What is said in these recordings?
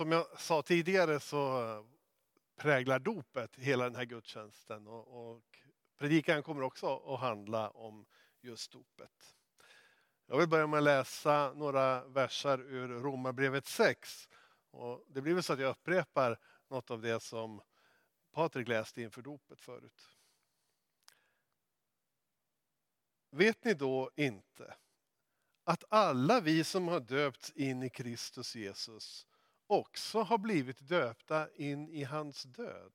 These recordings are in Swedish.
som jag sa tidigare så präglar dopet hela den här gudstjänsten och, och predikan kommer också att handla om just dopet. Jag vill börja med att läsa några versar ur Romarbrevet 6. Och det blir väl så att jag upprepar något av det som Patrik läste inför dopet förut. Vet ni då inte att alla vi som har döpts in i Kristus Jesus också har blivit döpta in i hans död?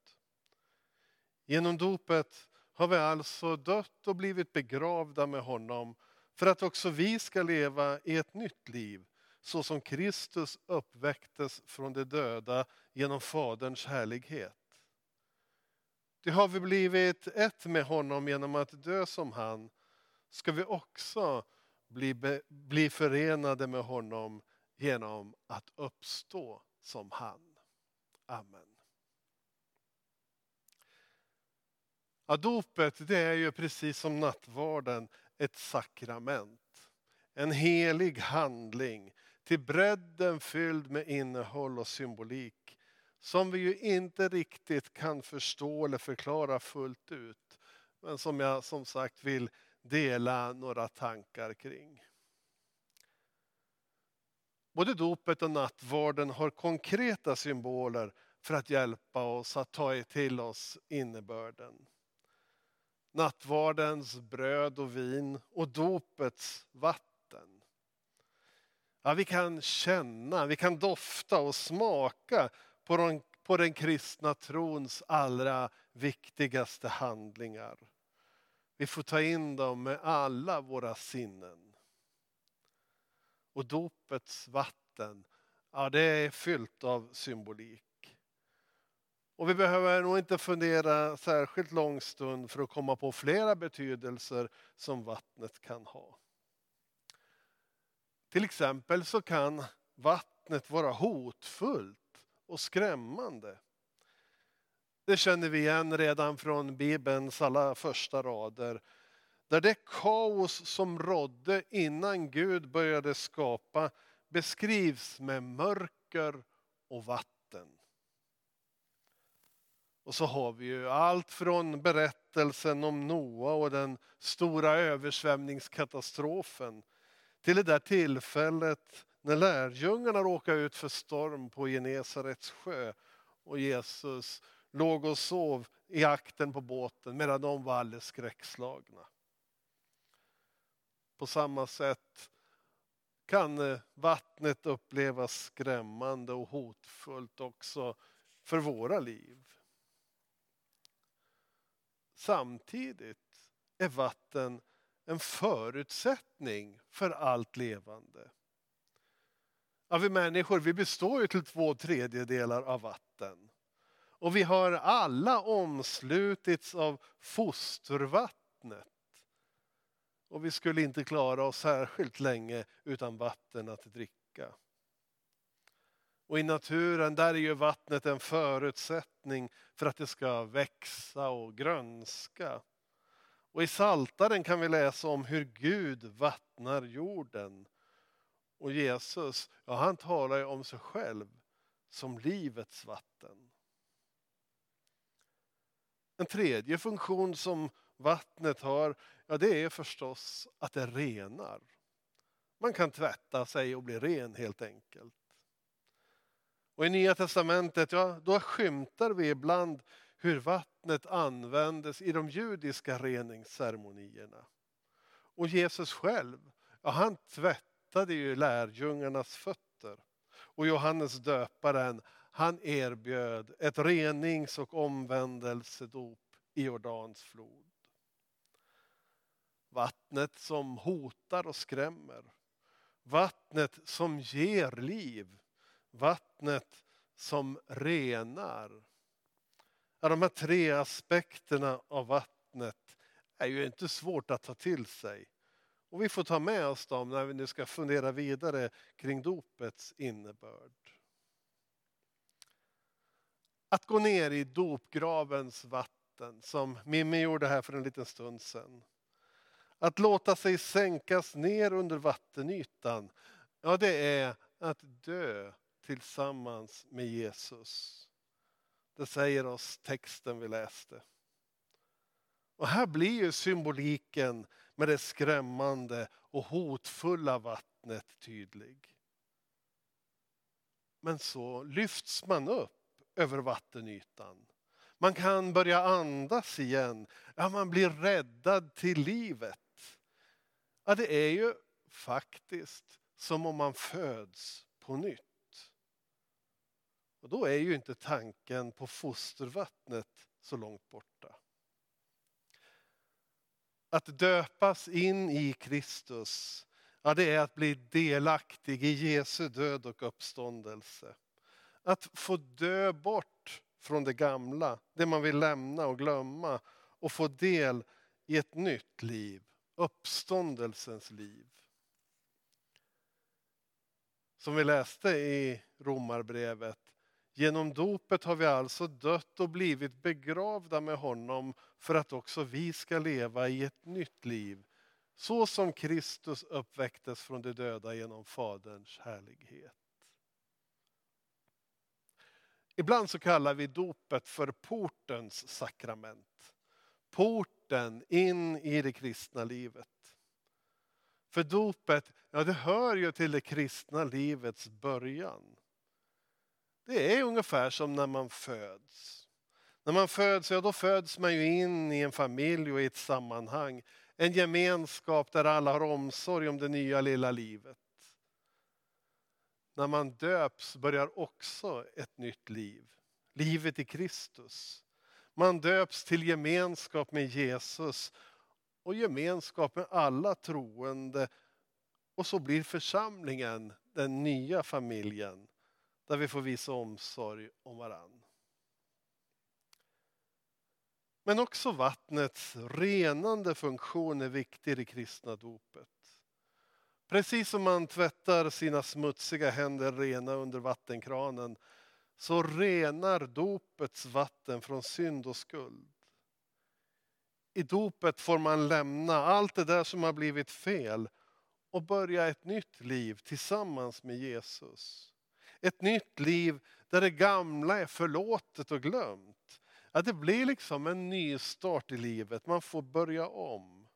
Genom dopet har vi alltså dött och blivit begravda med honom för att också vi ska leva i ett nytt liv så som Kristus uppväcktes från de döda genom Faderns härlighet. Det har vi blivit ett med honom genom att dö som han, ska vi också bli, bli förenade med honom genom att uppstå som han. Amen. Ja, dopet det är ju precis som nattvarden ett sakrament. En helig handling till bredden fylld med innehåll och symbolik som vi ju inte riktigt kan förstå eller förklara fullt ut. Men som jag som sagt vill dela några tankar kring. Både dopet och nattvarden har konkreta symboler för att hjälpa oss att ta till oss innebörden nattvardens bröd och vin och dopets vatten. Ja, vi kan känna, vi kan dofta och smaka på den, på den kristna trons allra viktigaste handlingar. Vi får ta in dem med alla våra sinnen. Och dopets vatten, ja det är fyllt av symbolik. Och vi behöver nog inte fundera särskilt lång stund för att komma på flera betydelser som vattnet kan ha. Till exempel så kan vattnet vara hotfullt och skrämmande. Det känner vi igen redan från Bibelns alla första rader. Där det kaos som rådde innan Gud började skapa beskrivs med mörker och vatten. Och så har vi ju allt från berättelsen om Noa och den stora översvämningskatastrofen till det där tillfället när lärjungarna råkade ut för storm på Genesarets sjö och Jesus låg och sov i akten på båten medan de var alldeles skräckslagna. På samma sätt kan eh, vattnet upplevas skrämmande och hotfullt också för våra liv. Samtidigt är vatten en förutsättning för allt levande. Ja, vi människor vi består ju till två tredjedelar av vatten. Och vi har alla omslutits av fostervattnet. Och vi skulle inte klara oss särskilt länge utan vatten att dricka. Och i naturen där är ju vattnet en förutsättning för att det ska växa och grönska. Och i Saltaren kan vi läsa om hur Gud vattnar jorden. Och Jesus, ja han talar ju om sig själv som livets vatten. En tredje funktion som vattnet har, ja det är förstås att det renar. Man kan tvätta sig och bli ren helt enkelt. Och i Nya Testamentet, ja, då skymtar vi ibland hur vattnet användes i de judiska reningsceremonierna. Och Jesus själv, ja, han tvättade ju lärjungarnas fötter. Och Johannes döparen, han erbjöd ett renings och omvändelsedop i Jordans flod. Vattnet som hotar och skrämmer. Vattnet som ger liv vattnet som renar. Ja, de här tre aspekterna av vattnet är ju inte svårt att ta till sig. Och vi får ta med oss dem när vi nu ska fundera vidare kring dopets innebörd. Att gå ner i dopgravens vatten som Mimmi gjorde här för en liten stund sedan. Att låta sig sänkas ner under vattenytan, ja det är att dö tillsammans med Jesus. Det säger oss texten vi läste. Och här blir ju symboliken med det skrämmande och hotfulla vattnet tydlig. Men så lyfts man upp över vattenytan. Man kan börja andas igen. Ja, man blir räddad till livet. Ja, det är ju faktiskt som om man föds på nytt. Och då är ju inte tanken på fostervattnet så långt borta. Att döpas in i Kristus, ja, det är att bli delaktig i Jesu död och uppståndelse. Att få dö bort från det gamla, det man vill lämna och glömma och få del i ett nytt liv, uppståndelsens liv. Som vi läste i Romarbrevet, genom dopet har vi alltså dött och blivit begravda med honom för att också vi ska leva i ett nytt liv, så som Kristus uppväcktes från de döda genom Faderns härlighet. Ibland så kallar vi dopet för portens sakrament. Porten in i det kristna livet. För dopet, ja det hör ju till det kristna livets början. Det är ungefär som när man föds. När man föds, ja då föds man ju in i en familj och i ett sammanhang. En gemenskap där alla har omsorg om det nya lilla livet. När man döps börjar också ett nytt liv. Livet i Kristus. Man döps till gemenskap med Jesus och gemenskap med alla troende. Och så blir församlingen den nya familjen där vi får visa omsorg om varann. Men också vattnets renande funktion är viktig i det kristna dopet. Precis som man tvättar sina smutsiga händer rena under vattenkranen så renar dopets vatten från synd och skuld. I dopet får man lämna allt det där som har blivit fel och börja ett nytt liv tillsammans med Jesus. Ett nytt liv där det gamla är förlåtet och glömt. Ja, det blir liksom en ny start i livet, man får börja om.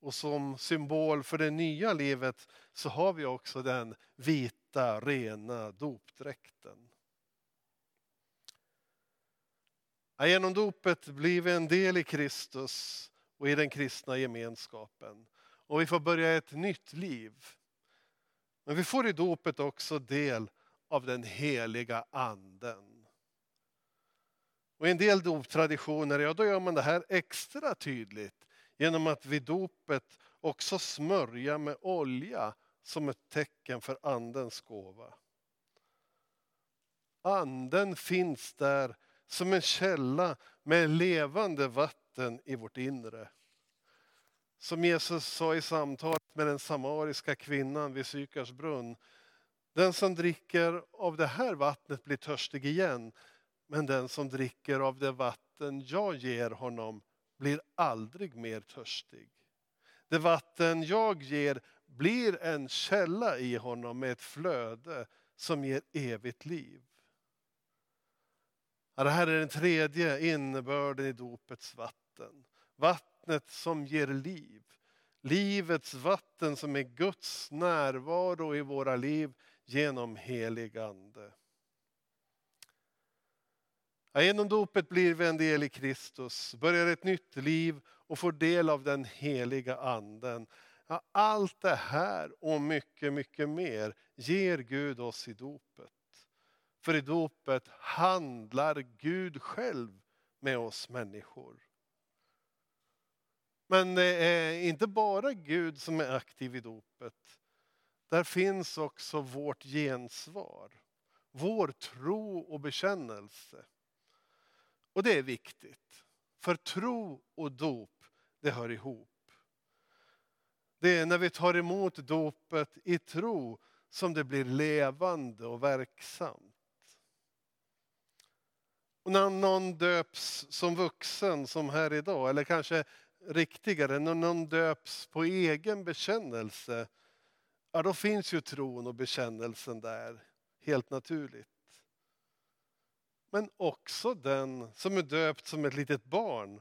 Och som symbol för det nya livet så har vi också den vita, rena dopdräkten. Genom dopet blir vi en del i Kristus och i den kristna gemenskapen. Och vi får börja ett nytt liv. Men vi får i dopet också del av den heliga anden. Och I en del doptraditioner ja, då gör man det här extra tydligt genom att vid dopet också smörja med olja som ett tecken för Andens gåva. Anden finns där som en källa med levande vatten i vårt inre. Som Jesus sa i samtalet med den samariska kvinnan vid Sykars brunn. Den som dricker av det här vattnet blir törstig igen. Men den som dricker av det vatten jag ger honom blir aldrig mer törstig. Det vatten jag ger blir en källa i honom med ett flöde som ger evigt liv det här är den tredje innebörden i dopets vatten. Vattnet som ger liv. Livets vatten som är Guds närvaro i våra liv genom helig ande. Ja, genom dopet blir vi en del i Kristus, börjar ett nytt liv och får del av den heliga anden. Ja, allt det här och mycket, mycket mer ger Gud oss i dopet. För i dopet handlar Gud själv med oss människor. Men det är inte bara Gud som är aktiv i dopet. Där finns också vårt gensvar, vår tro och bekännelse. Och det är viktigt. För tro och dop, det hör ihop. Det är när vi tar emot dopet i tro som det blir levande och verksamt. Och när någon döps som vuxen, som här idag, eller kanske riktigare, när någon döps på egen bekännelse, ja då finns ju tron och bekännelsen där helt naturligt. Men också den som är döpt som ett litet barn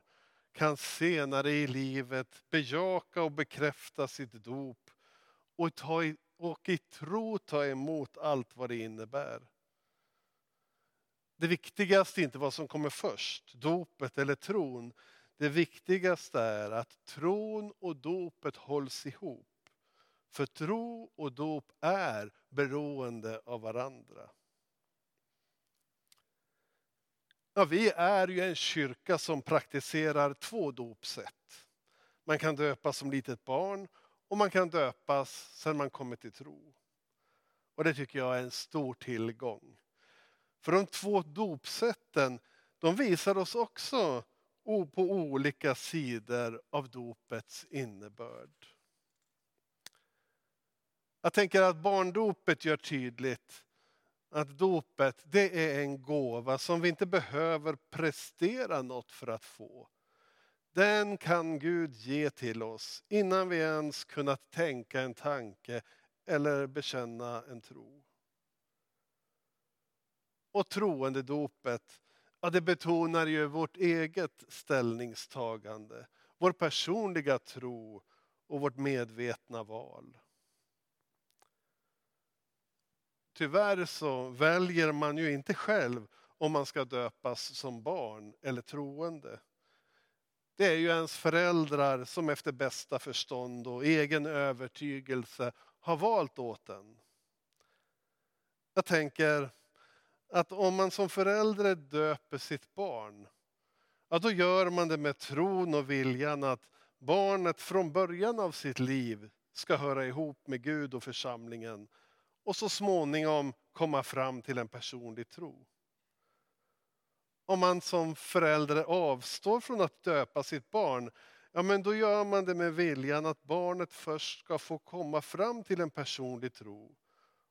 kan senare i livet bejaka och bekräfta sitt dop och, ta i, och i tro ta emot allt vad det innebär. Det viktigaste är inte vad som kommer först, dopet eller tron. Det viktigaste är att tron och dopet hålls ihop. För tro och dop är beroende av varandra. Ja, vi är ju en kyrka som praktiserar två dopsätt. Man kan döpas som litet barn och man kan döpas sedan man kommit till tro. Och det tycker jag är en stor tillgång. För de två dopsätten de visar oss också på olika sidor av dopets innebörd. Jag tänker att barndopet gör tydligt att dopet det är en gåva som vi inte behöver prestera något för att få. Den kan Gud ge till oss innan vi ens kunnat tänka en tanke eller bekänna en tro. Och troendedopet, ja, det betonar ju vårt eget ställningstagande, vår personliga tro och vårt medvetna val. Tyvärr så väljer man ju inte själv om man ska döpas som barn eller troende. Det är ju ens föräldrar som efter bästa förstånd och egen övertygelse har valt åt en. Jag tänker att om man som förälder döper sitt barn, ja då gör man det med tron och viljan att barnet från början av sitt liv ska höra ihop med Gud och församlingen och så småningom komma fram till en personlig tro. Om man som förälder avstår från att döpa sitt barn, ja men då gör man det med viljan att barnet först ska få komma fram till en personlig tro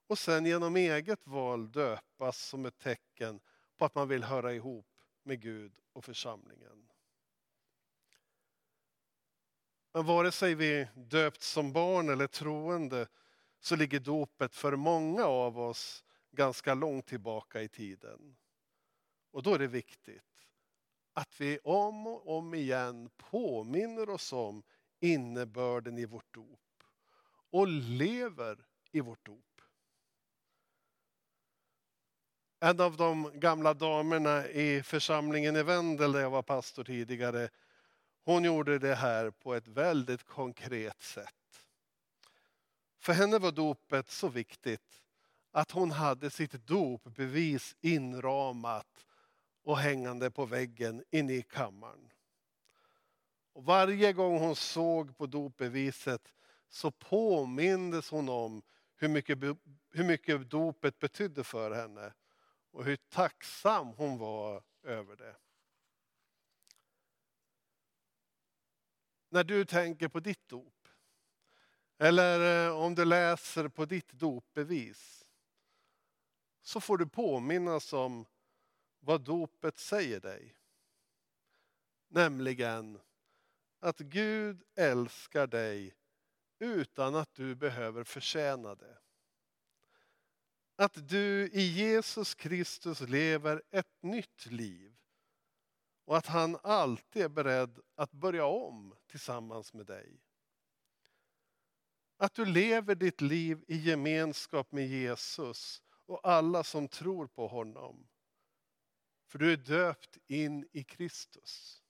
och sen genom eget val döpas som ett tecken på att man vill höra ihop med Gud och församlingen. Men vare sig vi döpt som barn eller troende så ligger dopet för många av oss ganska långt tillbaka i tiden. Och då är det viktigt att vi om och om igen påminner oss om innebörden i vårt dop och lever i vårt dop. En av de gamla damerna i församlingen i Vendel där jag var pastor tidigare, hon gjorde det här på ett väldigt konkret sätt. För henne var dopet så viktigt att hon hade sitt dopbevis inramat och hängande på väggen inne i kammaren. Och varje gång hon såg på dopbeviset så påmindes hon om hur mycket, hur mycket dopet betydde för henne och hur tacksam hon var över det. När du tänker på ditt dop, eller eh, om du läser på ditt dopbevis så får du påminnas om vad dopet säger dig. Nämligen att Gud älskar dig utan att du behöver förtjäna det. Att du i Jesus Kristus lever ett nytt liv och att han alltid är beredd att börja om tillsammans med dig. Att du lever ditt liv i gemenskap med Jesus och alla som tror på honom. För du är döpt in i Kristus.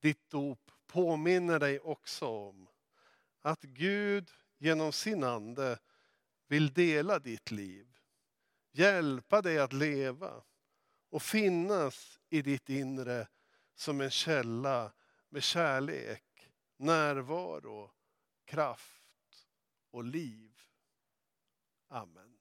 Ditt dop påminner dig också om att Gud genom sin ande vill dela ditt liv, hjälpa dig att leva och finnas i ditt inre som en källa med kärlek närvaro, kraft och liv. Amen.